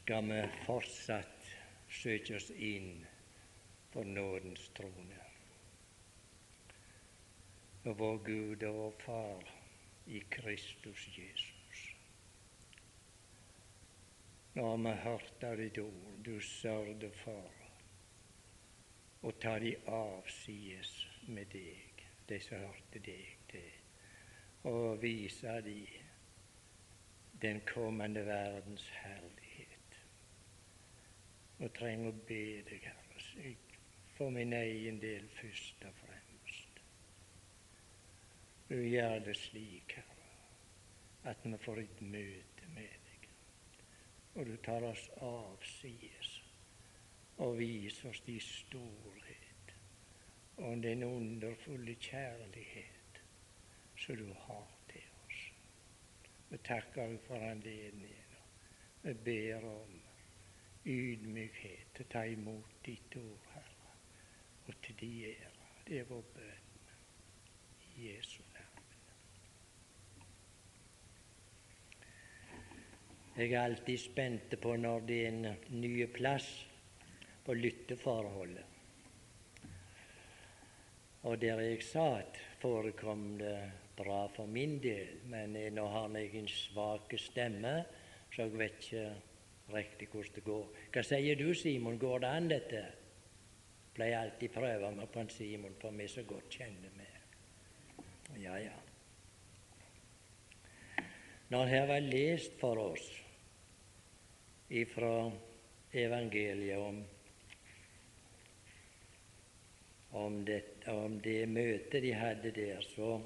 skal vi fortsatt søke oss inn for nådens trone. Og vår Gud og vår Far i Kristus Jesus. Nå har vi hørt av ditt ord, du sørde for å ta de avsides med deg, de som hørte deg til, og vise de den kommende verdens herlighet. Og trenger å be deg, Herre, for min egen del først og fremst. Du gjør det slik, Herre, at vi får et møte med deg, og du tar oss avsides og viser oss din storhet og den underfulle kjærlighet som du har til oss. Vi takker deg for anledningen. Vi ber om ydmykhet til å ta imot ditt ord, Herre og til de ære. Det er vår bønn i Jesu navn. Jeg er alltid spent på når det er en ny plass på lytteforholdet. Og der jeg satt, forekom det bra for min del, men nå har jeg en svak stemme, så jeg vet ikke riktig hvordan det går. Hva sier du, Simon? Går det an, dette? pleier alltid prøve meg på en Simon, for vi så godt kjenner vi. Ja, ja. Når her var lest for oss ifra evangeliet om, om, det, om det møtet de hadde der, så,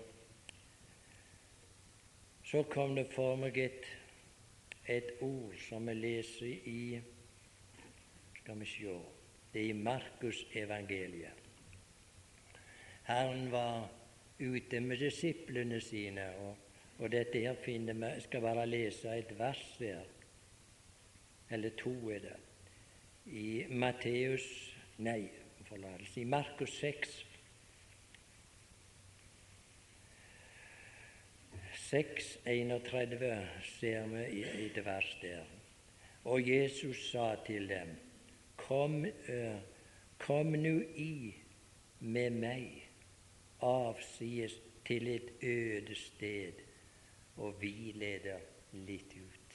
så kom det for meg et, et ord som vi leser i Skal vi sjå det er i Markusevangeliet. Herren var ute med disiplene sine, og, og dette her finner vi skal bare lese et vers her, eller to er det, i Matteus Nei, forlatelse, i Markus 6. 6, 31 ser vi et vers der. Og Jesus sa til dem Kom, uh, kom nu i med meg avsides til et øde sted og vi leder litt ut.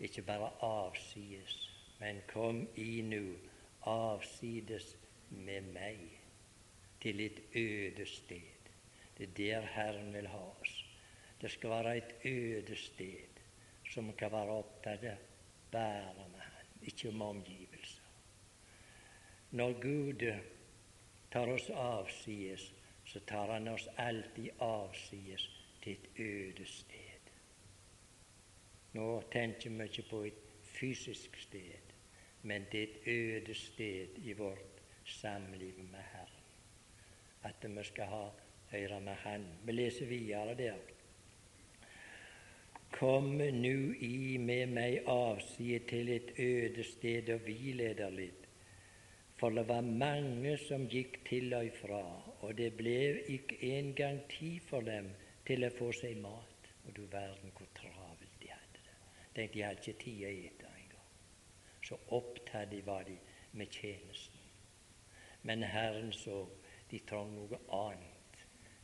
Ikke bare avsides, men kom i nu avsides med meg til et øde sted. Det er der Herren vil ha oss. Det skal være et øde sted som kan være opptatt bare med ikke om omgivelser. Når Gud tar oss avsides, så tar Han oss alltid avsides til et øde sted. Nå tenker vi ikke på et fysisk sted, men er et øde sted i vårt samliv med Herren. At vi skal ha høre med Han. Vi leser videre der. Kom nu i med meg avside til et øde sted og hvile der litt. For det var mange som gikk til og ifra, og det ble ikke engang tid for dem til å få seg mat. Og du verden hvor travelt de hadde det. Tenk, de hadde ikke tid å ete engang. Så opptatt var de med tjenesten. Men Herren så de trengte noe annet.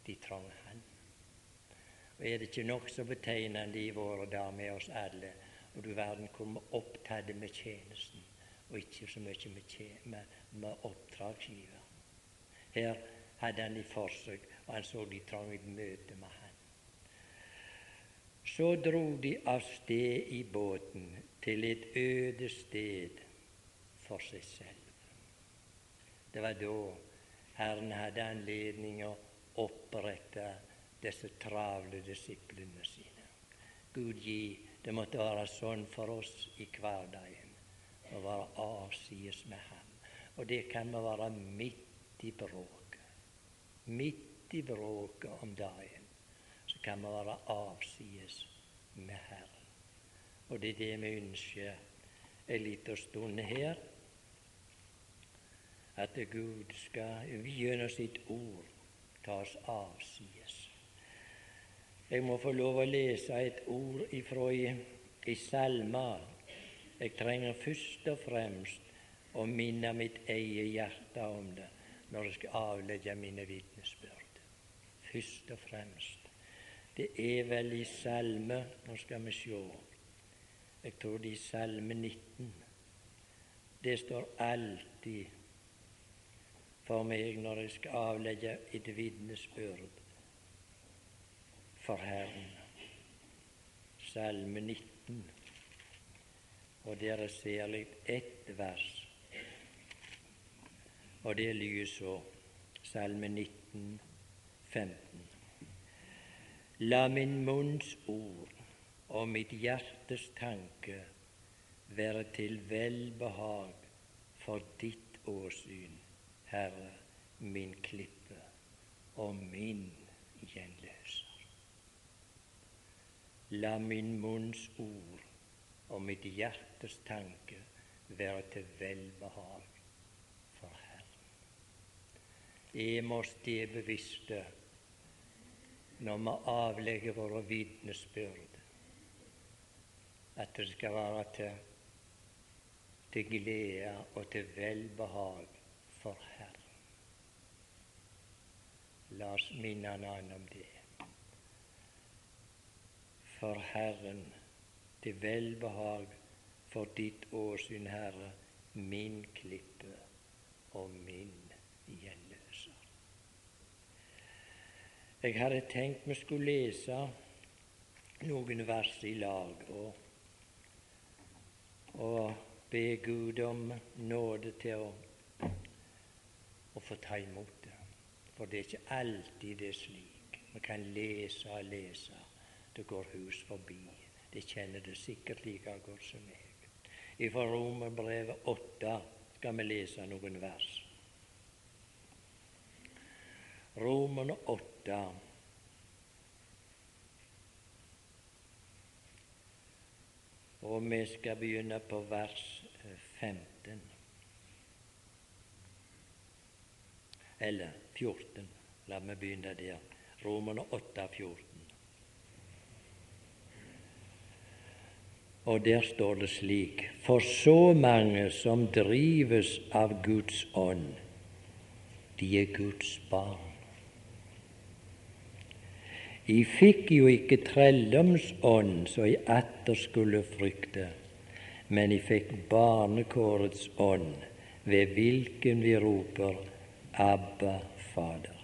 De trang Han. Og er det ikke nokså betegnende i våre dager med oss alle, og du verden hvor vi opptatt med tjenesten, og ikke så mye med, med, med oppdragsgiver. Her hadde han i forsøk, og han så de trang et møte med han. Så dro de av sted i båten til et øde sted for seg selv. Det var da Herren hadde anledning å opprette disse travle disiplene sine. Gud gi det måtte være sånn for oss i hverdagen å være avsides med Ham. Og det kan vi være midt i bråket. Midt i bråket om dagen så kan vi være avsides med Herren. Og det er det vi ønsker en liten stund her. At Gud skal gjennom sitt ord ta oss avsides jeg må få lov å lese et ord ifra i i salma. Jeg trenger først og fremst å minne mitt eget hjerte om det når jeg skal avlegge mine vitnesbyrd. Først og fremst. Det er vel i salme Nå skal vi se. Jeg tror det er i Salme 19. Det står alltid for meg når jeg skal avlegge et vitnesbyrd for Herren. Salme 19, og der er særlig ett vers. Og det lyder så, Salme 19, 15. La min munns ord og mitt hjertes tanke være til velbehag for ditt åsyn Herre, min klippe og min gjenløser. La min munns ord og mitt hjertes tanke være til velbehag for Herren. Jeg må det bevisste når vi avlegger våre vitnesbyrd, at det skal være til, til glede og til velbehag for Herren. La oss minne Han om det. For Herren, til velbehag for ditt åsyn, Herre, min klippe og min gjenløser. Jeg hadde tenkt vi skulle lese noen vers i lag og, og be Gud om nåde til å å få ta imot det. For det er ikke alltid det er slik. Vi kan lese og lese. Det går hus forbi. Det kjenner det sikkert like godt som meg. Fra Romerbrevet 8 skal vi lese noen vers. Romerne 8. Og vi skal begynne på vers 15. eller 14. La meg begynne der. Romerne 8, 14. Og der står det slik For så mange som drives av Guds ånd, de er Guds barn. I fikk jo ikke trelldomsånd så I atter skulle frykte, men I fikk barnekårets ånd, ved hvilken vi roper Abba, Fader.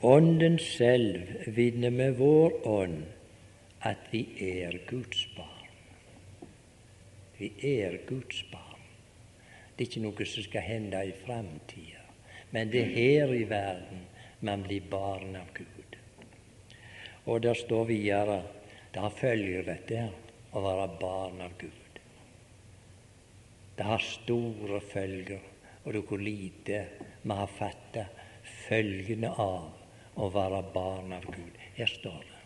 Ånden selv vitner med vår ånd at vi er Guds barn. Vi er Guds barn. Det er ikke noe som skal hende i framtida, men det er her i verden man blir barn av Gud. Og der står videre det følger dette å være barn av Gud. Det har store følger og du hvor lite vi har fatta følgene av å være barn av Gud. Her står det.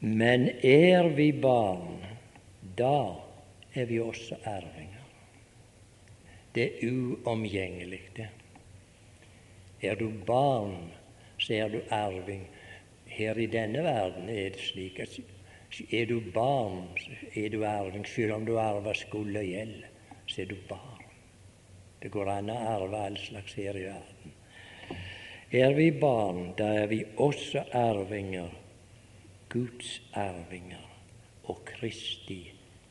Men er vi barn, da er vi også arvinger. Det er uomgjengelig, det. Er du barn, så er du arving. Her i denne verden er det slik at er du barn, så er du arving, selv om du arver skulle og gjeld er du barn. Det går an å arve all slags her i verden. Er vi barn, da er vi også arvinger, Guds arvinger og Kristi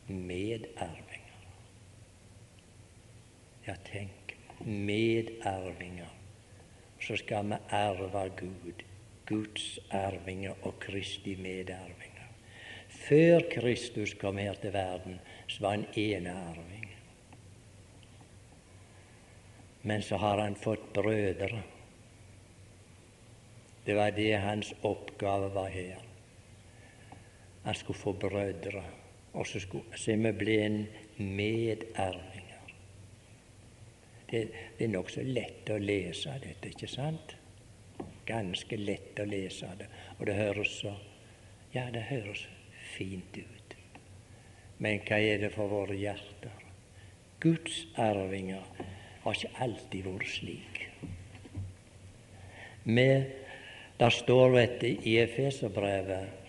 medarvinger. Ja, tenk medarvinger. Så skal vi arve Gud, Guds arvinger og Kristi medarvinger. Før Kristus kom her til verden, så var han enearving. Men så har han fått brødre. Det var det hans oppgave var her. Han skulle få brødre, og så skulle vi bli en medarvinger. Det, det er nokså lett å lese dette, ikke sant? Ganske lett å lese det, og det høres så Ja, det høres fint ut. Men hva er det for våre hjerter? Guds arvinger har ikke alltid vært slik. Med, der står vet i Efeserbrevet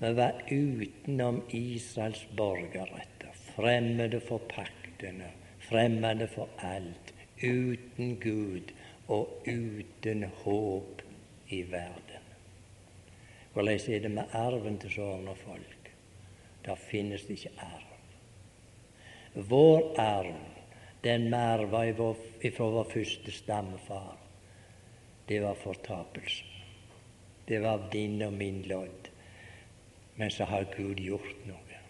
Vi var utenom Israels borgerretter, fremmede for paktene, fremmede for alt, uten Gud og uten håp i verden. Hvordan er det med arven til sånne folk? Der finnes det ikke arv. Vår arv, den vi arva ifra vår første stammefar, det var fortapelsen. Det var din og min lodd. Men så har Gud gjort noe.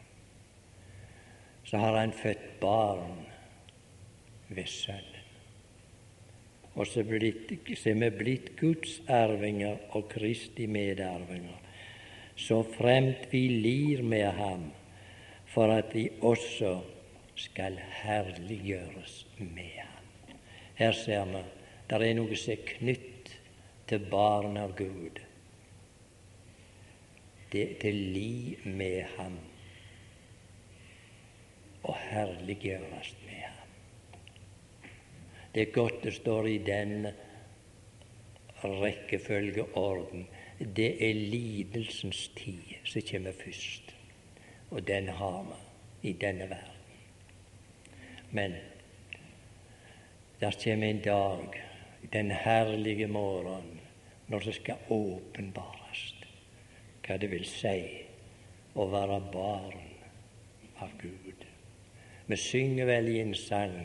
Så har Han født barn ved Sønnen. Og så, er vi blitt Guds arvinger og Kristi medarvinger, så fremt vi lir med Ham, for at vi også skal herliggjøres med Ham. Her ser vi det er noe som er knytt til barn av Gud det til li med ham og herliggjøres med ham. Det er godt det står i den rekkefølgeorden. Det er lidelsens tid som kommer først, og den har vi i denne verden. Men der kommer en dag, den herlige morgen, når det skal åpenbares hva det vil si å være barn av Gud. Vi synger vel i en sang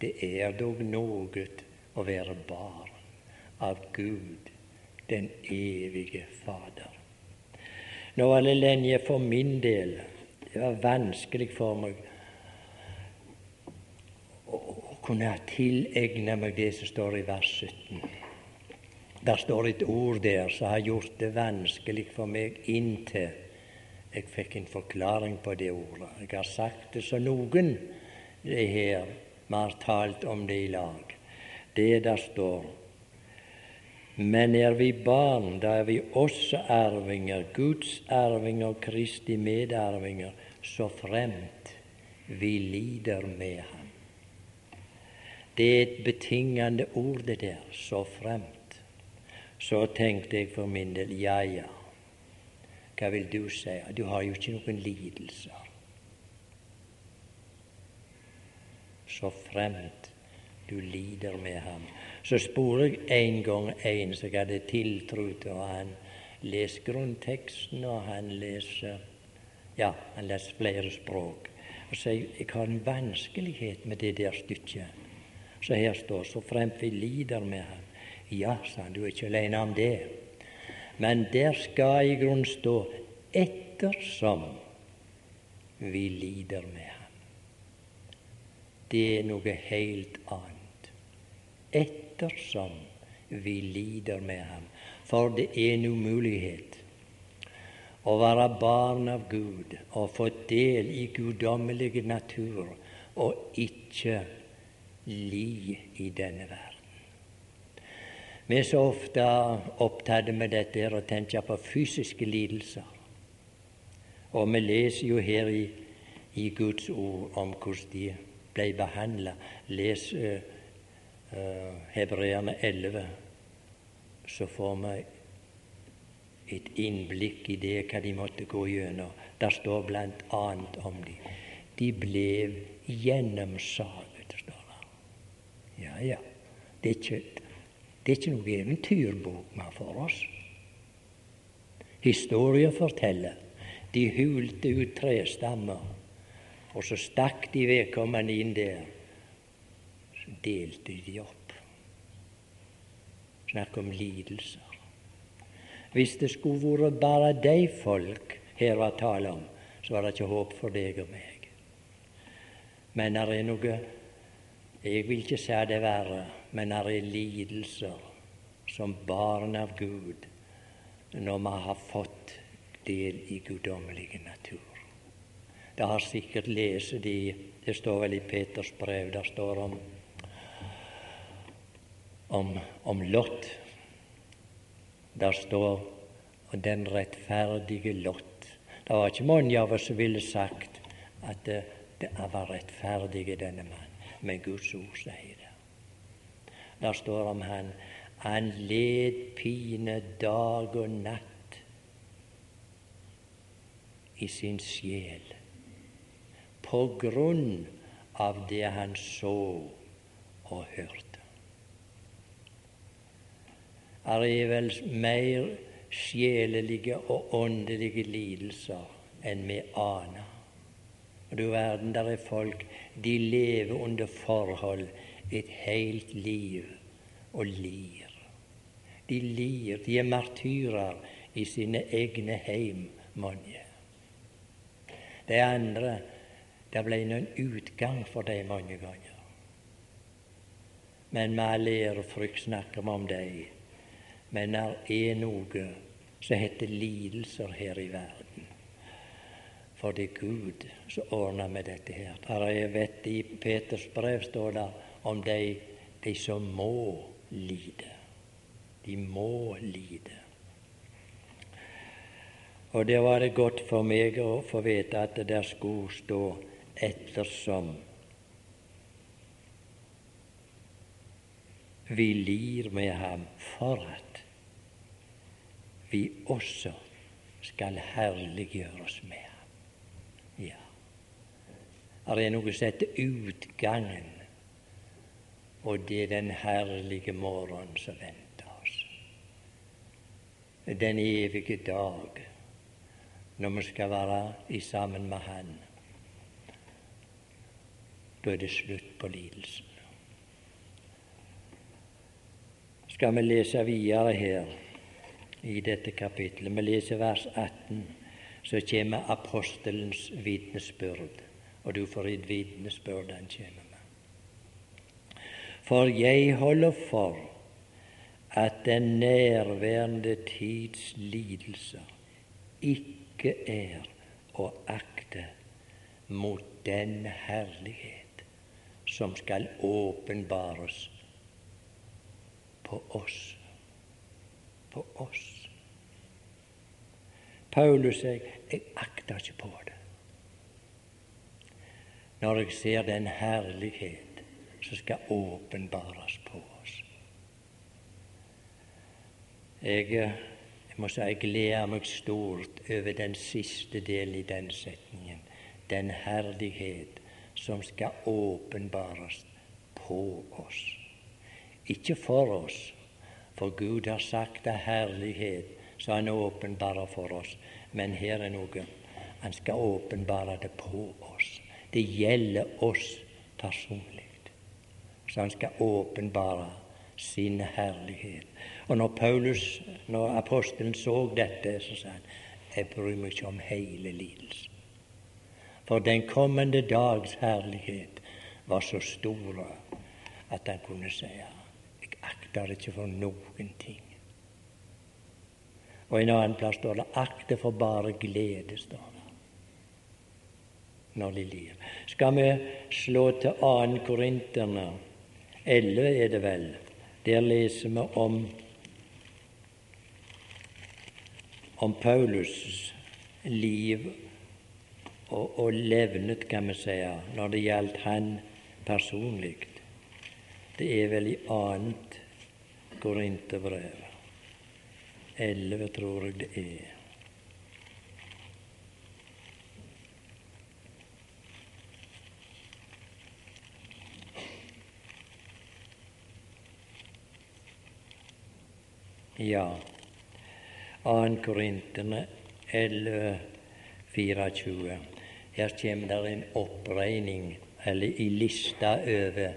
det er dog noe å være barn av Gud, den evige Fader. Nå var det lenge for min del det var vanskelig for meg å kunne tilegne meg det som står i vers 17. Der står et ord der som har gjort det vanskelig for meg inntil jeg fikk en forklaring på det ordet. Jeg har sagt det så noen det her vi har talt om det i lag. Det der står Men er vi barn, da er vi også arvinger, Guds arvinger Kristi medarvinger, så fremt vi lider med ham. Det er et betingende ord, det der, så fremt så tenkte jeg for min del ja, ja, hva vil du si? Du har jo ikke noen lidelser. Så fremt du lider med ham. Så spurte jeg en gang en som jeg hadde tiltro til, og han leser grunnteksten, og han leser ja, han leser flere språk. Og sier jeg har en vanskelighet med det der stykket. Så her står så fremt vi lider med ham ja, sa han, du er ikke alene om det. Men der skal i grunnen stå ettersom vi lider med ham. Det er noe helt annet. Ettersom vi lider med ham. For det er en umulighet å være barn av Gud og få del i guddommelig natur og ikke li i denne verden. Vi er så ofte opptatt med dette og tenker på fysiske lidelser. Og vi leser jo her i, i Guds ord om hvordan de ble behandla. Les uh, uh, Hebreerne 11, så får vi et innblikk i det hva de måtte gå gjennom. Der står annet om dem. De ble gjennomsaget, står. Ja, ja. Det er ikke, Det er ikke noe eventyrbok vi har for oss. Historien forteller de hulte ut tre stammer, og så stakk de vedkommende inn der. Så delte de opp. Snakk om lidelser. Hvis det skulle vært bare de folk her var tale om, så var det ikke håp for deg og meg. Men det er noe Jeg vil ikke si det verre men er i lidelser som barn av Gud når vi har fått del i guddommelig natur. Det har sikkert lest de Det står vel i Peters brev. Der står om, om, om Lot. Der står den rettferdige Lot. Det var ikke mange av oss som ville sagt at det, det var rettferdig, denne mann. Men Guds ord sier det. der står om han han led pine dag og natt i sin sjel på grunn av det han så og hørte. Er det vel mer sjelelige og åndelige lidelser enn vi aner. Og du verden, der er folk de lever under forhold et helt liv og lir. De lir, de er martyrer i sine egne heim, mange. De andre, det ble noen utgang for dem mange ganger. Men med all ærefrykt snakker vi om dem. Men det er noe som heter lidelser her i verden. For det er Gud som ordner med dette her. Der jeg vet I Peters brev står det om de, de som må lide. De må lide. Og det var det godt for meg å få vite at det der skulle stå 'ettersom vi lir med ham for at vi også skal herliggjøre oss med det er noe som heter utgangen, og det er den herlige morgen som venter oss. Den evige dag når vi skal være i sammen med Han. Da er det slutt på lidelsen. Skal vi lese videre her i dette kapittelet? Vi leser vers 18. Så kommer apostelens vitnesbyrd, og du får et vitnesbyrd han kommer med. For jeg holder for at den nærværende tids lidelser ikke er å akte mot den herlighet som skal åpenbares på oss. På oss. Paulus sier jeg akter ikke på det. Når jeg ser den herlighet som skal åpenbares på oss. Jeg må si jeg gleder meg stort over den siste delen i den setningen. Den herlighet som skal åpenbares på oss. Ikke for oss, for Gud har sagt det herlighet så han åpenbarer for oss. Men her er noe. Han skal åpenbare det på oss. Det gjelder oss personlig. Så han skal åpenbare sin herlighet. Og når Paulus, når apostelen så dette, så sa han jeg bryr meg ikke om hele lidelsen. For den kommende dags herlighet var så stor at han kunne si jeg akter ikke for noen ting. Og en annen plass står det akter for bare glede'. står når de lir. Skal vi slå til 2. Korinterne 11, er det vel? Der leser vi om, om Paulus' liv og, og levnet, kan vi si, når det gjaldt han personlig. Det er vel i annet Korinterbrev. Elleve, tror jeg det er. Ja, 2. Korinterne 11, 24. Her kommer det en oppregning, eller i lista over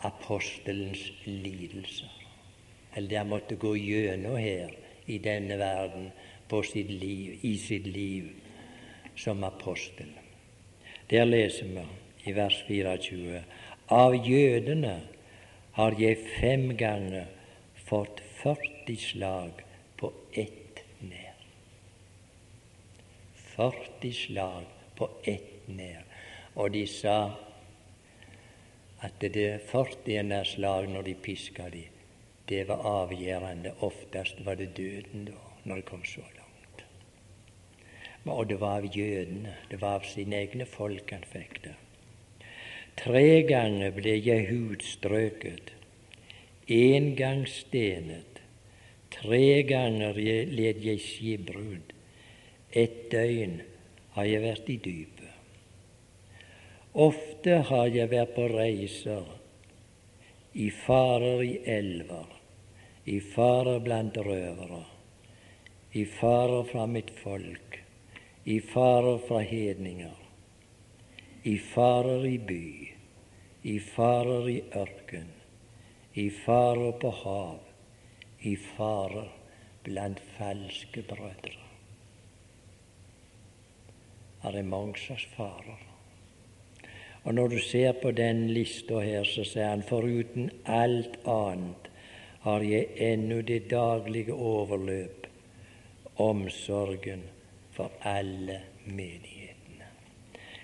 apostelens lidelser. Eller det han måtte gå gjennom her i denne verden på sitt liv, i sitt liv som apostel. Der leser vi i vers 24.: Av jødene har jeg fem ganger fått 40 slag på ett nær. 40 slag på ett nær. Og de sa at det 40. slag når de piska de, det var avgjørende. Oftest var det døden da, når det kom så langt. Og det var av jødene, det var av sine egne folk han fikk det. Tre ganger ble jeg hudstrøket, én gang stenet, Tre ganger led jeg skipbrudd. Et døgn har jeg vært i dypet. Ofte har jeg vært på reiser, i farer i elver, i farer blant røvere, i farer fra mitt folk, i farer fra hedninger, i farer i by, i farer i ørken, i farer på hav, i farer blant falske brødre. Det er mange slags farer. Og når du ser på den lista her, så sier han foruten alt annet har jeg ennå det daglige overløp, omsorgen for alle menighetene.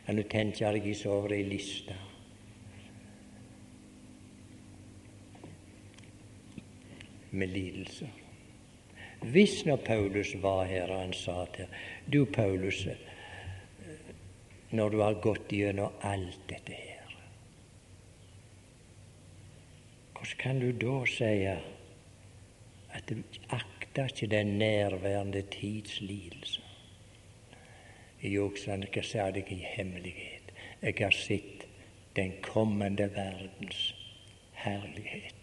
Kan du tenke deg så over ei liste? Med lidelser. Hvis når Paulus var her og han sa til Du, Paulus, når du har gått gjennom alt dette her, hvordan kan du da si at du akter ikke den nærværende tids lidelse? Jo, sa jeg sa deg i hemmelighet. Jeg har sett den kommende verdens herlighet.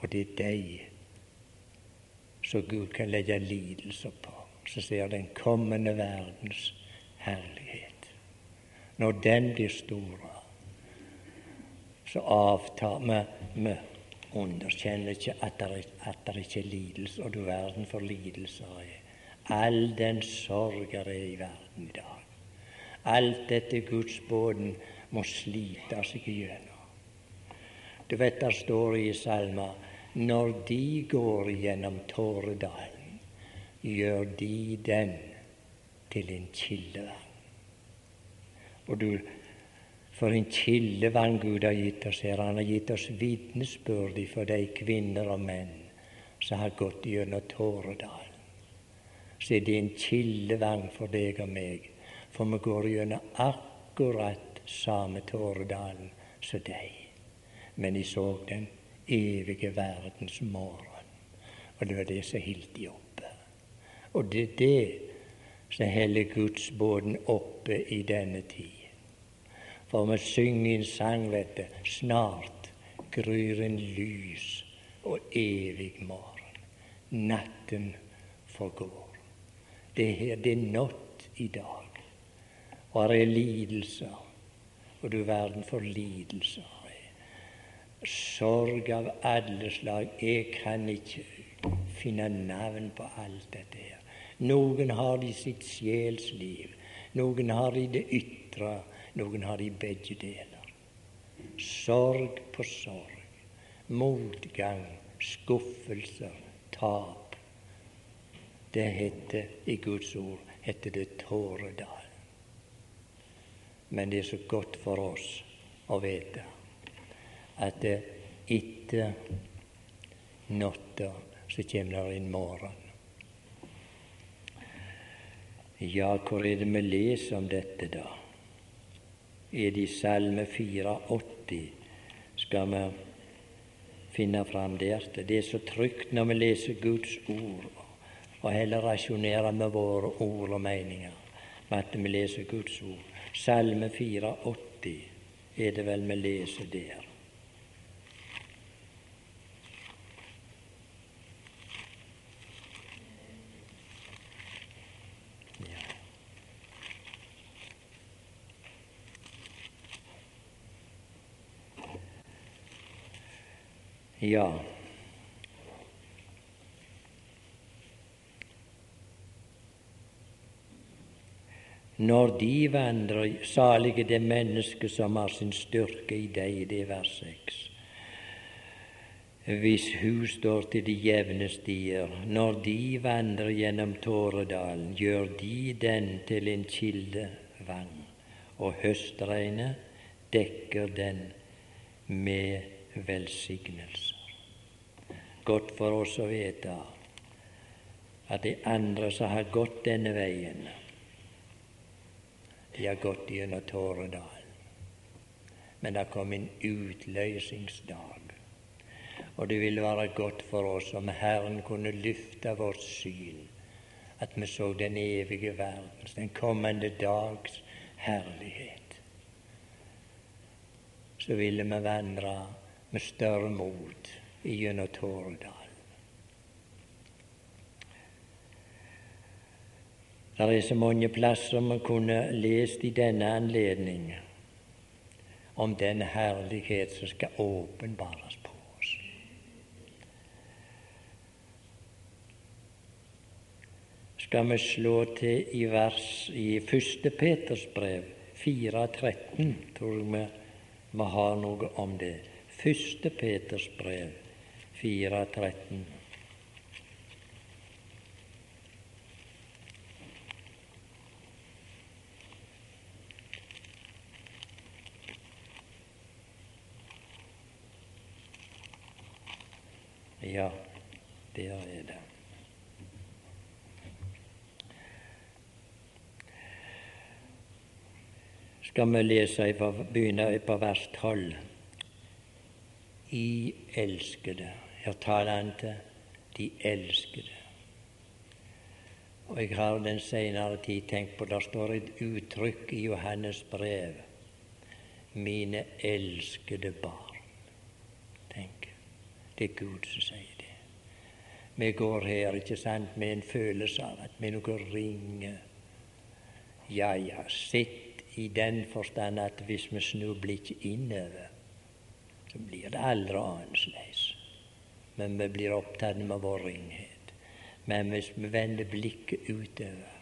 Og det er deg som Gud kan legge lidelser på. Så ser den kommende verdens herlighet. Når den blir store, så avtar vi Vi underkjenner ikke at det, ikke er lidelse, og du verden for lidelser er. All den sorg er i verden i dag. Alt dette gudsbåten må slite seg igjennom. Du vet det står i salmer når de går gjennom Tåredalen, gjør de den til en kildevann. Og du, for en kildevann Gud har gitt oss her. Han har gitt oss vitnesbyrd for de kvinner og menn som har gått gjennom Tåredalen. Så er det en kildevann for deg og meg, for vi går gjennom akkurat samme Tåredalen som deg. Men de så den evige verdens morgen. Og det var det som holdt de oppe. Og det er det som holder gudsbåten oppe i denne tid. For vi synger en sang, vet du, snart gryr en lys og evig morgen. Natten forgår. Det her, det er nått i dag. Og det er lidelser, og du verden for lidelser sorg av alle slag. Jeg kan ikke finne navn på alt dette her. Noen har de sitt sjelsliv, noen har de det ytre, noen har de begge deler. Sorg på sorg, motgang, skuffelser, tap. Det heter i Guds ord heter det Tåredal. Men det er så godt for oss å vite at etter natta så kommer det en morgen. Ja, hvor er det vi leser om dette, da? Er det i Salme 84? Skal vi finne fram der? Det er så trygt når vi leser Guds ord, og heller rasjonerer med våre ord og meninger med at vi leser Guds ord. Salme 84 er det vel vi leser der. Ja. Når de vandrer, salige det mennesket som har sin styrke i deg, det er vers 6. Hvis hus står til de jevne stier, når de vandrer gjennom Tåredalen, gjør de den til en kildevann, og høstregnet dekker den med velsignelser. Godt for oss å vite at de andre som har gått denne veien, de har gått gjennom Tåredalen. Men det kom en utløsningsdag. Og det ville være godt for oss om Herren kunne løfte vårt syn at vi så den evige verdens, den kommende dags herlighet. Så ville vi vandre med større mot gjennom Tåredalen. Det er så mange plasser man kunne lest i denne anledning om den herlighet som skal åpenbares på oss. Skal vi slå til i vers i 1. Peters brev 4.13, tror jeg vi, vi har noe om det. 1. Peters brev 4.13. Ja, der er det. Skal vi lese begynne på vers 12. I elskede. Her taler han til de elskede. Og jeg har den senere tid tenkt på Der står et uttrykk i Johannes brev. Mine elskede barn. Tenk. Det er Gud som sier det. Vi går her ikke sant, med en følelse av at vi er noe ringe. Ja, ja, sitt i den forstand at hvis vi snubler ikke innover, så blir det aldri annerledes. Men vi blir opptatt med vår ringhet. Men hvis vi vender blikket utover,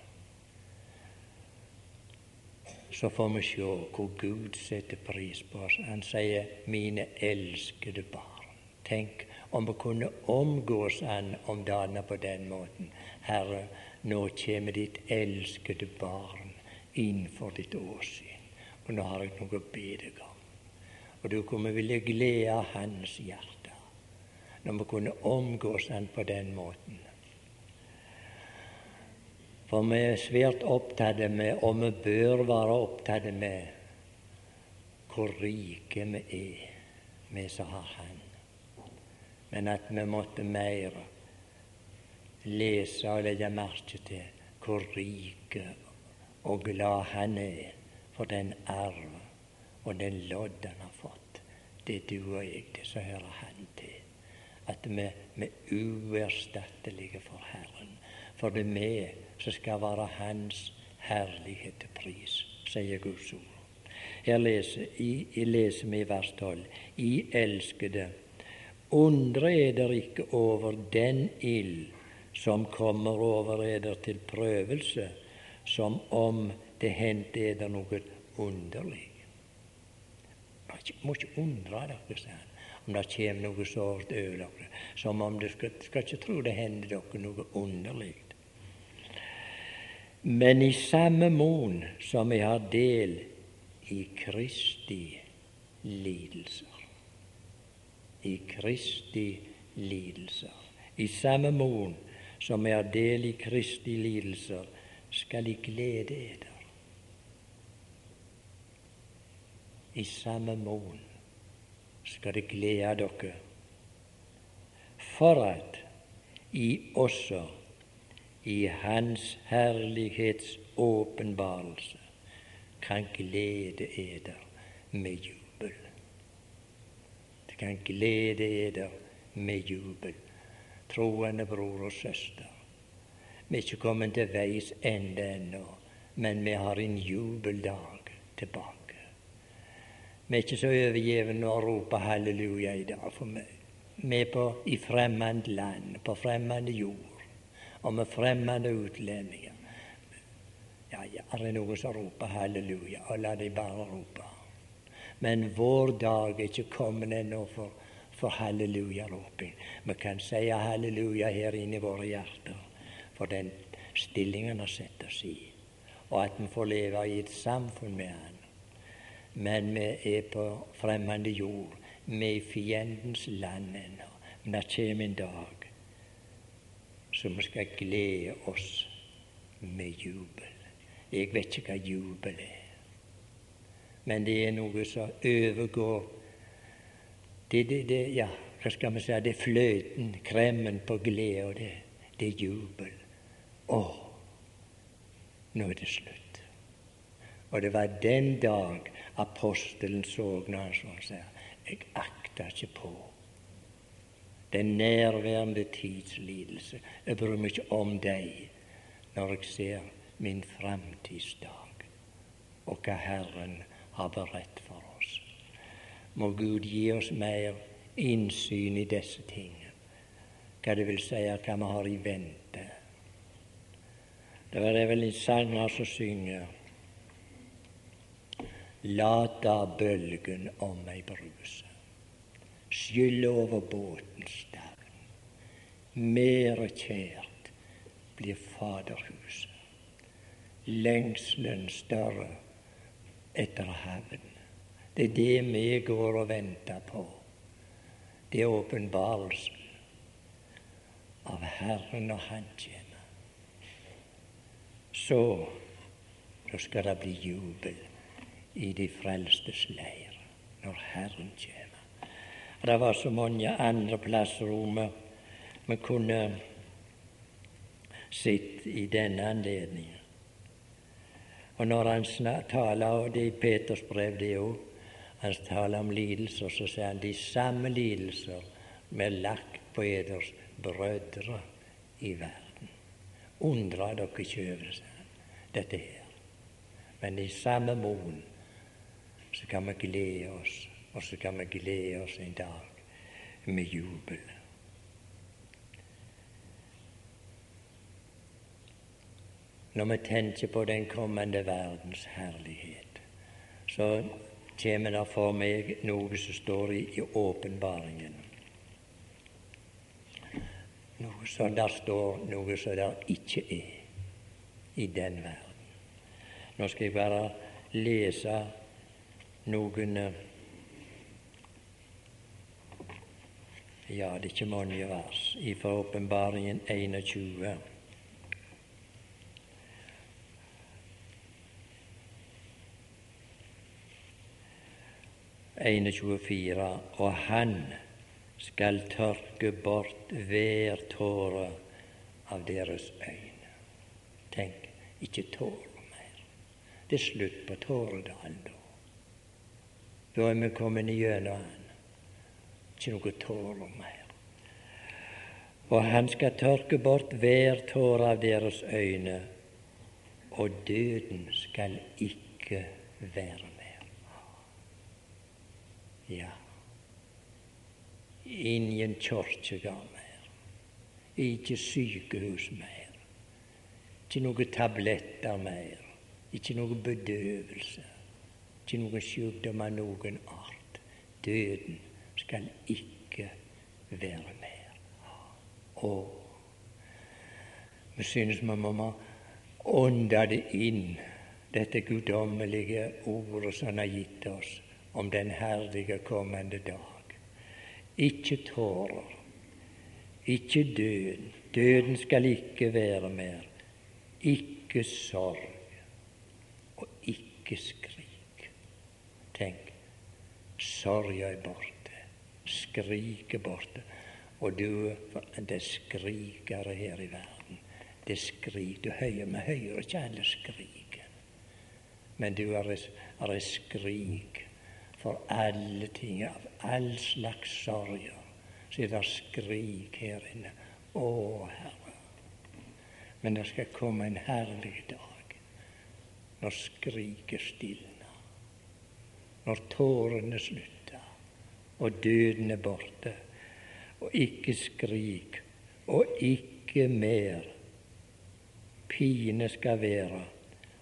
så får vi se hvor Gud setter pris på oss. Han sier 'mine elskede barn'. Tenk om vi kunne omgås Han om dagene på den måten. Herre, nå kommer ditt elskede barn innenfor ditt åsyn, og nå har jeg noe å be deg om. Og du kunne ville glede hans hjerte når vi kunne omgås Han på den måten. For vi er svært opptatt med, og vi bør være opptatt med, hvor rike vi er, vi som har Han men at vi måtte mer lese og legge merke til hvor rik og glad han er for den arv og den lodd han har. Det du og jeg, det som hører han til. At vi, er uerstattelige for Herren. For det er vi som skal være Hans herlighet til pris, sier Guds ord. Her leser, i, leser vi i vers 12. I elskede Undre eder ikke over den ild som kommer over eder til prøvelse, som om det hendte eder noe underlig. Må ikke undre dere, sa han, om det kommer noe sårt over dere, som om dere skal, skal ikke tro det hender dere noe underlig. Men i samme mån som vi har del i Kristi lidelser i Kristi lidelser. I samme mån som er del i Kristi lidelser, skal I glede eder. I samme mon skal det glede dere, for at I også i Hans herlighets åpenbarelse kan glede eder med jubel Det kan glede eder med jubel, troende bror og søster. Vi er ikke kommet til veis ende ennå, men vi har en jubeldag tilbake. Vi er ikke så overgjevne å rope halleluja i dag, for vi, vi er på, i fremmed land, på fremmed jord, og med fremmede utlendinger. Ja, ja, er det noen som roper halleluja, og la de bare rope. Men vår dag er ikke kommet ennå for, for halleluja-roping. Vi kan si halleluja her inne i våre hjerter for den stillingen har sett oss i, og at vi får leve i et samfunn med Han. Men vi er på fremmede jord. Vi er i fiendens land ennå. Men det kommer en dag så vi skal glede oss med jubel. Jeg vet ikke hva jubel er men det er noe som overgår det, det, det, ja, hva skal vi si, det er fløten, kremmen på glede, og det, det er jubel. Å, nå er det slutt. Og det var den dag apostelen så når han sier jeg akter ikke på den nærværende tids lidelse. Jeg bryr meg ikke om deg når jeg ser min framtidsdag og hva Herren har beredt for oss. Må Gud gi oss mer innsyn i disse tingene, hva det vil si hva vi har i vente. Det er vel en sanger som synger Lata bølgen om meg bruse, skylle over båtens stavn. Mere kjært blir Faderhuset, lengselen større etter havn. Det er det vi går og venter på. Det er åpenbarelsen av Herren og Han kommer. Så da skal det bli jubel i de frelstes leir når Herren kommer. Det var så mange andre plasser vi kunne sett i denne anledningen. Og når han taler, og det er i Peters brev det òg, han taler om lidelser, så sier han de samme lidelser vi lagt på eders brødre i verden. Undra dere ikke over dette her. Men i samme mon så kan vi glede oss, og så kan vi glede oss en dag med jubel. når vi tenker på den kommende verdens herlighet, så kommer det for meg noe som står i, i åpenbaringen. Noe som der står, noe som der ikke er i den verden. Nå skal jeg bare lese noen Ja, det er ikke mange vers fra åpenbaringen 21. 21,24, og han skal tørke bort hver tåre av deres øyne. Tenk, ikke tårer mer. Det er slutt på tåredalen da. Da er vi kommet igjennom han. Ikke noe tårer mer. Og han skal tørke bort hver tåre av deres øyne, og døden skal ikke være mer. Ja. Ingen kirkegård mer. Ikke sykehus mer. Ikke noen tabletter mer. Ikke noe bedøvelse. Ikke noen sykdom av noen art. Døden skal ikke være mer. Og vi synes vi må ånde det inn, dette guddommelige ordet som han har gitt oss om den herlige kommende dag. Ikke tårer, ikke døden. Døden skal ikke være mer. Ikke sorg og ikke skrik. Sorga er borte, skrik er borte. Og du, det skriker her i verden. Det skrik. Du hører, vi hører ikke alle skrike. men du er, et skrik for alle ting, av all slags sorger. Så er det skrik her inne. Å, Herre. Men det skal komme en herlig dag når skriket stilner, når tårene slutter, og døden er borte, og ikke skrik, og ikke mer pine skal være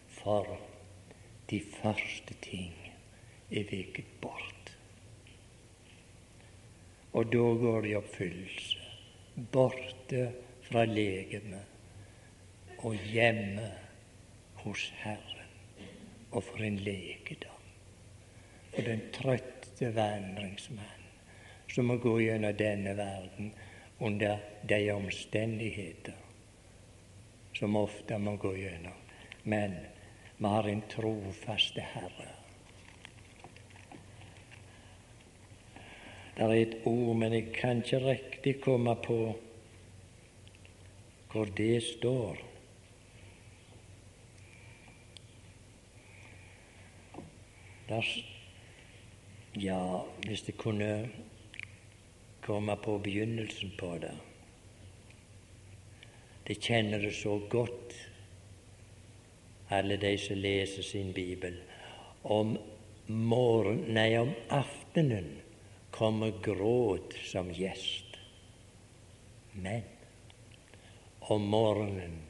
for de første ting er veket bort. Og da går det i oppfyllelse. Borte fra legemet og hjemme hos Herren. Og for en lekedom og den trøtte vandringsmann som må gå gjennom denne verden under de omstendigheter som ofte må gå gjennom. Men vi har en trofaste Herre. Det er et ord, men jeg kan ikke riktig komme på hvor det står. Der står ja, hvis det kunne komme på begynnelsen på det De kjenner det så godt, alle de som leser sin bibel. Om morgen, nei, om aftenen kommer gråt som gjest. Men om morgenen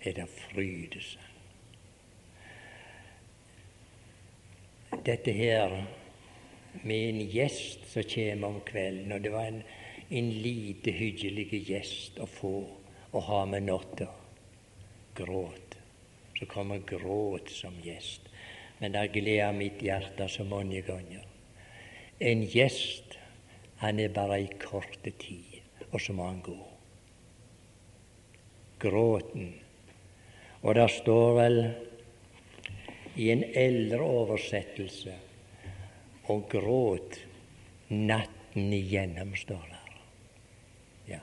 er det frydesang. Dette her med en gjest som kommer om kvelden, og det var en, en lite hyggelig gjest å få å ha med natta. Gråt. Så kommer gråt som gjest. Men det gleder mitt hjerte så mange ganger. En gjest, han er bare i korte tid, og så må han gå. Gråten. Og det står vel i en eldre oversettelse og gråt natten igjennom, står der. Ja.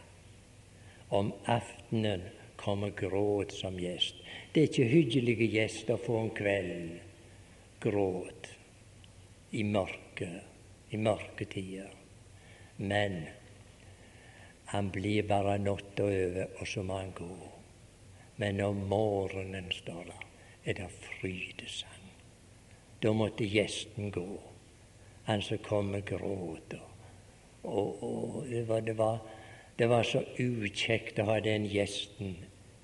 Om aftenen kommer gråt som gjest. Det er ikke hyggelige gjester få om kvelden. Gråt i mørket, i mørketider. Men han blir bare natta over, og så må han gå. Men om morgenen, står det, er det frydesang. Da måtte gjesten gå han som kom med gråt. Og, og var, det, var, det, var, så ukjekt å ha den gjesten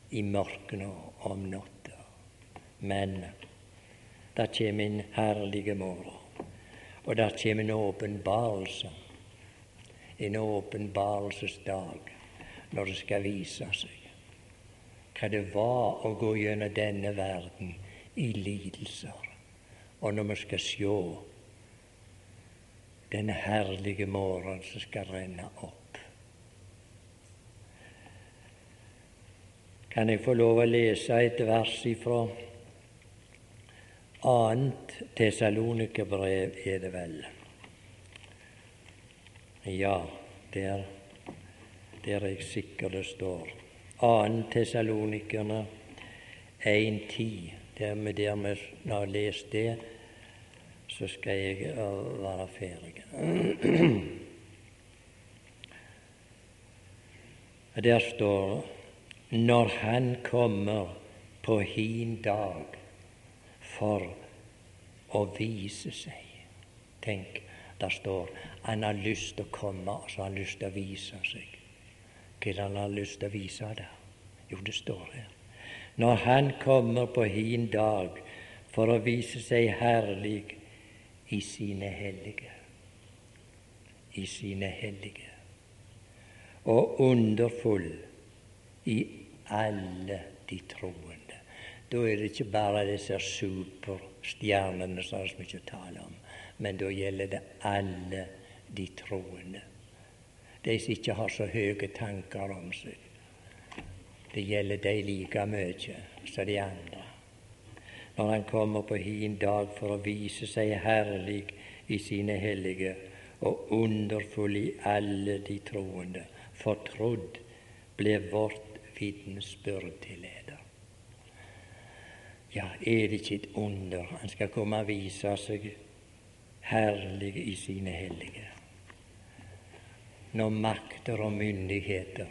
i mørket om natta. Men det kommer en herlig morgen, og det kommer en åpenbarelse. En åpenbarelsesdag når det skal vise seg hva det var å gå gjennom denne verden i lidelser. Og når vi skal se denne herlige morgenen som skal renne opp. Kan jeg få lov å lese et vers ifra annet Tessalonikerbrev, er det vel? Ja, der, der er jeg sikker det står. Annet Tessalonikerne 1.10. Der vi dermed har lest det, så skal jeg være ferdig. Der står når Han kommer på hin dag for å vise seg. Tenk, der står han har lyst til å komme, og så har lyst til å vise seg. Hva han har lyst til å vise der? Jo, det står her. Når Han kommer på hin dag for å vise seg herlig i sine hellige. I sine hellige. Og underfull i alle de troende. Da er det ikke bare disse superstjernene som er så mye å tale om, men da gjelder det alle de troende. De som ikke har så høye tanker om seg. Det gjelder de like mye som de andre når han kommer på hin dag for å vise seg herlig i sine hellige og underfull i alle de troende. Fortrodd ble vårt vitensbyrd til leder. Ja, er det ikke et under? Han skal komme og vise seg herlig i sine hellige. Når makter og myndigheter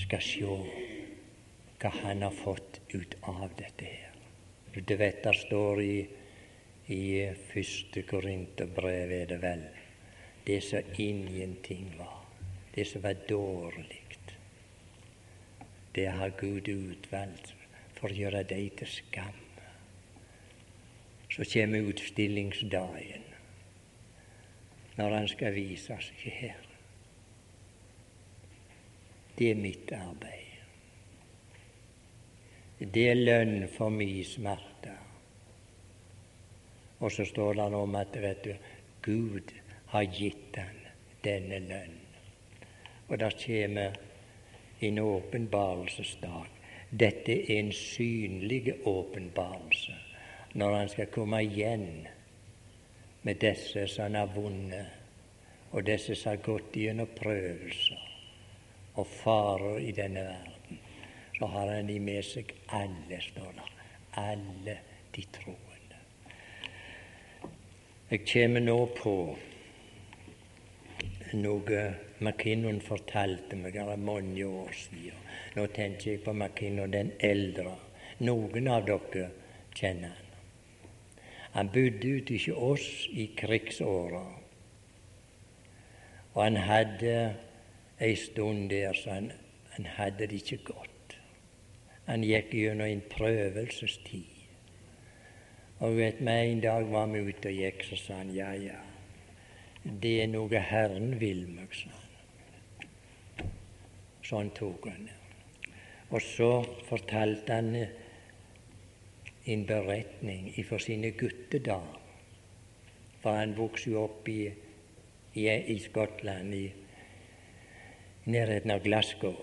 skal se hva han har fått ut av dette her. Du vet det står i, i første Korinterbrev, er det vel, det som ingenting var, det som var dårlig, det har Gud utvalgt for å gjøre deg til skam. Så kommer utstillingsdagen, når han skal vise seg her. Det er mitt arbeid. Det er lønn for min smerte. Og så står det om at vet du, Gud har gitt han denne lønn. Og der kommer en åpenbarelsesdag. Dette er en synlig åpenbarelse når han skal komme igjen med disse som han har vunnet, og disse som har gått gjennom prøvelser og farer i denne verden så har han de med seg alle, står der. Alle de troende. Jeg kommer nå på noe McKinnon fortalte meg det er mange år siden. Nå tenker jeg på McKinnon den eldre. Noen av dere kjenner han. Han bodde ute hos oss i krigsåra. Og han hadde ei stund der så han, han hadde det ikke godt. Han gikk gjennom en prøvelsestid. Og vet meg, En dag var vi ute og gikk, så sa han ja, ja, det er noe Herren vil meg, sa han. Sånn tok han det. Og så fortalte han en beretning fra sine guttedager. For han vokste jo opp i, i, i Skottland, i nærheten av Glasgow.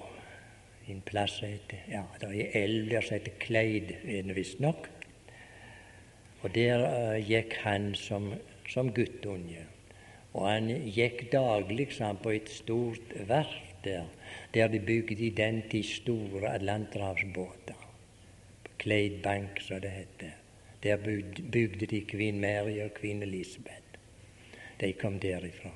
En plass heter Ja, det er elv der som heter Kleid, visstnok. Og der uh, gikk han som, som guttunge. Og han gikk daglig sånn, på et stort verft der, der de bygde i den tid store atlanterhavsbåter. Kleid Bank, som det heter. Der bygde de Kvinn Mary og Kvinn Elisabeth. De kom derifra.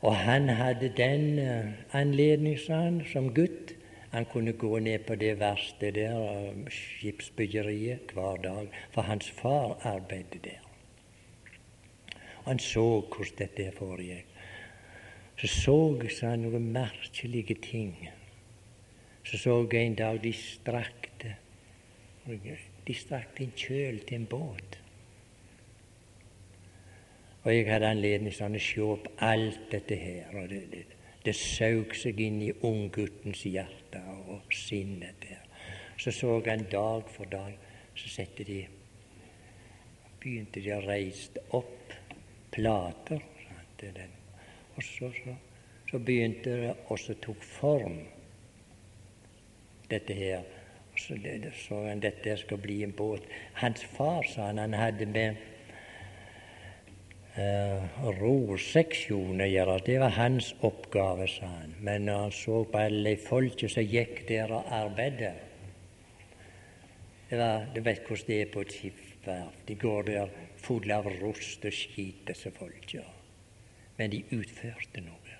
Og han hadde den uh, anledning, sa han, som gutt. Han kunne gå ned på det verste der, uh, skipsbyggeriet, hver dag, for hans far arbeidet der. Han så hvordan dette foregikk. Så så jeg noen merkelige ting. Så så jeg en dag de strakte de strakte en kjøl til en båt. Og jeg hadde anledning til å se opp alt dette her. og Det, det, det saug seg inn i ungguttens hjerte og sinnet der. Så så han dag for dag, så sette de begynte de å reise opp plater. Og så, så, så begynte det også tok form, dette her så, det, så han dette skal bli en båt. Hans far, sa han, han hadde med uh, roseksjon gjøre. Det var hans oppgave, sa han. Men når han så på alle folket som gikk der og arbeidet det var, Du vet hvordan det er på et skipsverft. De går der fulle av rust og skit, disse folka. Men de utførte noe.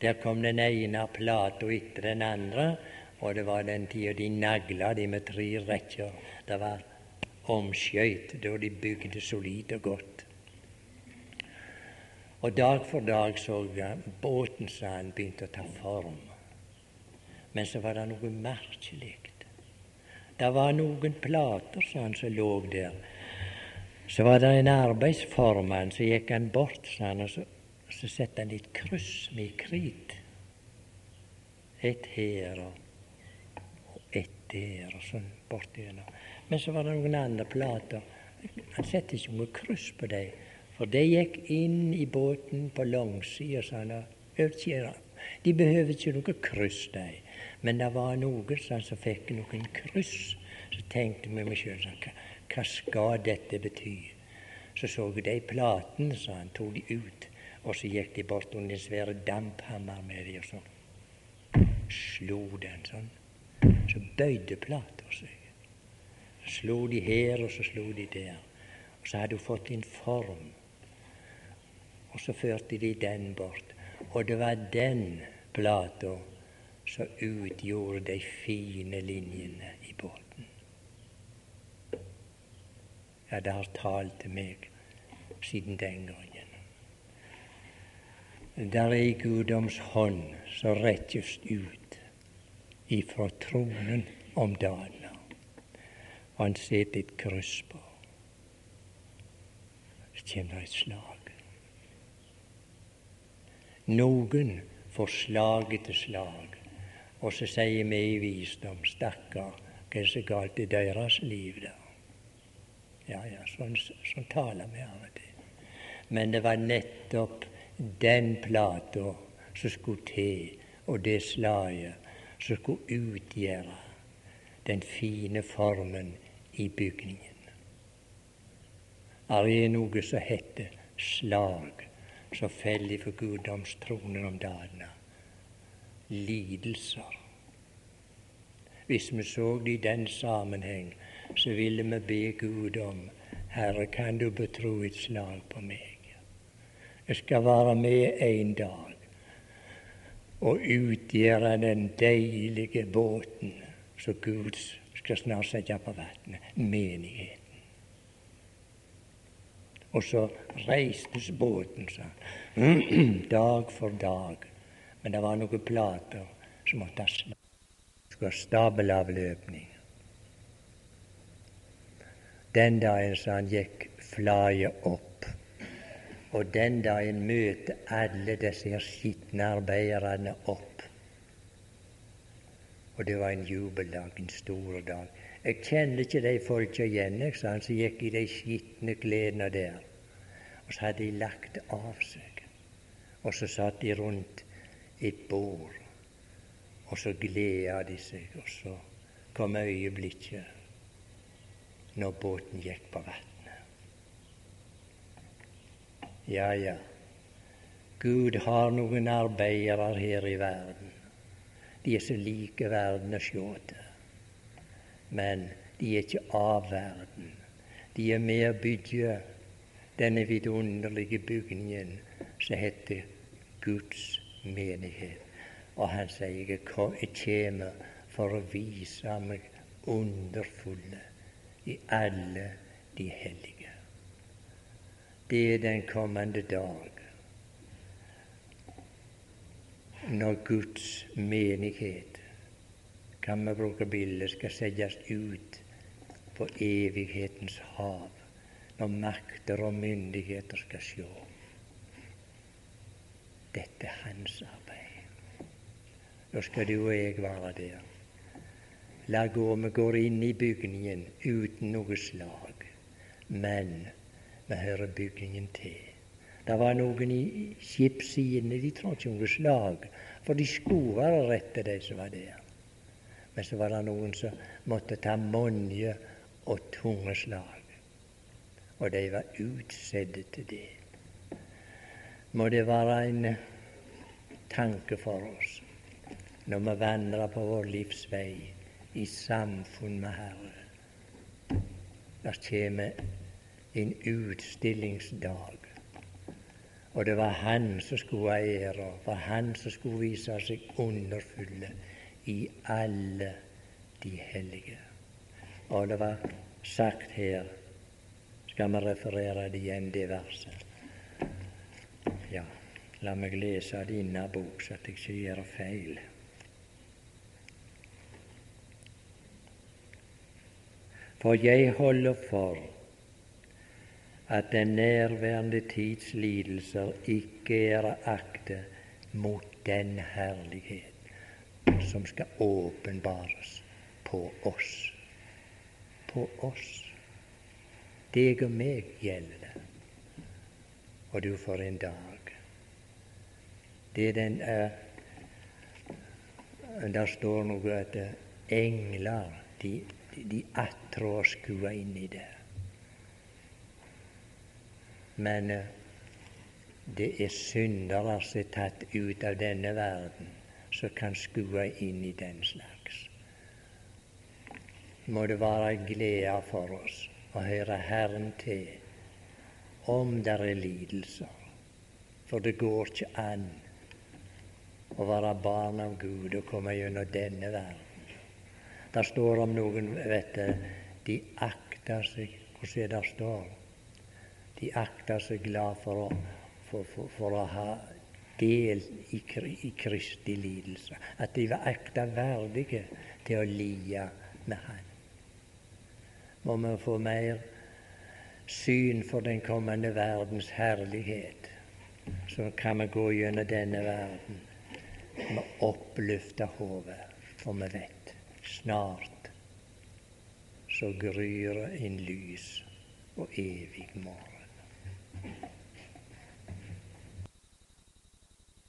Der kom den ene plata etter den andre, og det var den tida de nagla de med tre rekker. Det var omskøyt da de bygde solid og godt. Og dag for dag så jeg båten sa han begynte å ta form. Men så var det noe merkelig. Det var noen plater sa han, som lå der. Så var det en arbeidsformann, så gikk han bort, sa han, og så, så satte han et kryss med krit. Et her og der og sånn bortigjennom. Men så var det noen andre plater. Han satte ikke noe kryss på dem, for de gikk inn i båten på langsida, sa han. De behøver ikke noe kryss, de. Men det var noen som fikk noen kryss. Så tenkte vi meg sjøl hva, hva skal dette bety? Så så jeg de platene, sa han, tok de ut. Og så gikk de bort under en svær damphammer med de, og så slo den sånn så bøyde plata seg. Så slo de her, og så slo de der. Og så hadde hun fått en form. Og så førte de den bort. Og det var den plata som utgjorde de fine linjene i båten. Ja, det har talt til meg siden den gangen. Der er Guddoms hånd som rettes ut ifra tronen om dagen. Og han setter et kryss på. Så kommer det et slag. Noen får slag etter slag, og så sier vi i visdom stakkar, hva er så galt i deres liv, da? Ja, ja, sånn, sånn taler vi av og til. Men det var nettopp den plata som skulle til, og det slaget som skulle utgjøre den fine formen i bygningen. Det er noe som heter slag som faller for guddomstronen om dagene. Lidelser. Hvis vi så det i den sammenheng, så ville vi be Gud om Herre, kan du betro et slag på meg? Jeg skal være med en dag og utgjøre den deilige båten som Gud skal snart sette på vannet, menigheten. Og så reistes båten, sa han, dag for dag. Men det var noen plater som måtte ha stabelavløpning. Den dagen sa han gikk flaget opp. Og den dagen møter alle disse skitne arbeiderne opp. Og det var en jubeldag, en stor dag. Jeg kjenner ikke de folka igjen, jeg, sa han som gikk i de skitne klærne der. Og så hadde de lagt av seg. Og så satt de rundt et bord. Og så gleda de seg, og så kom øyeblikket når båten gikk på vannet. Ja, ja, Gud har noen arbeidere her i verden. De er så like verden å sjå til. Men de er ikke av verden. De er med å bygge denne vidunderlige bygningen som heter Guds menighet. Og han sier jeg kommer for å vise meg underfulle i alle de hellige. Det er den kommende dag når Guds menighet, kan vi bruke bildet, skal settes ut på evighetens hav. Når makter og myndigheter skal sjå. Dette er hans arbeid. Da skal du og jeg være der. La gå, vi går inn i bygningen uten noe slag, men vi hører bygningen til. Det var noen i skipssidene, de trådte ikke noe slag, for de skulle være rette, de som var der. Men så var det noen som måtte ta mange og tunge slag, og de var utsedde til det. Må det være en tanke for oss når vi vandrer på vår livs vei i samfunn med Herre. Der kommer en utstillingsdag. Og det var han som skulle ha æra, for han som skulle vise seg underfulle i alle de hellige. Og det var sagt her Skal vi referere det igjen, det verset? Ja, la meg lese det innabords, så at jeg ikke gjør feil. For jeg holder for at den nærværende tids lidelser ikke er akte mot den herlighet som skal åpenbares på oss. På oss. Deg og meg gjelder det. Og du får en dag. Det er den uh, Der står noe at engler de de attrår skua inn i det. Men uh, det er syndere som er tatt ut av denne verden, som kan skue inn i den slags. Må det være glede for oss å høre Herren til om det er lidelser. For det går ikke an å være barn av Gud og komme gjennom denne verden det står om noen vet du, de akter seg Hvordan er det står? De akter seg glad for å, for, for, for å ha del i, i Kristi lidelse. At de var akta verdige til å lie med Han. Må vi få mer syn for den kommende verdens herlighet, så kan vi gå gjennom denne verden med oppløfta hode, for vi vet Snart så gryr en lys og evig morgen.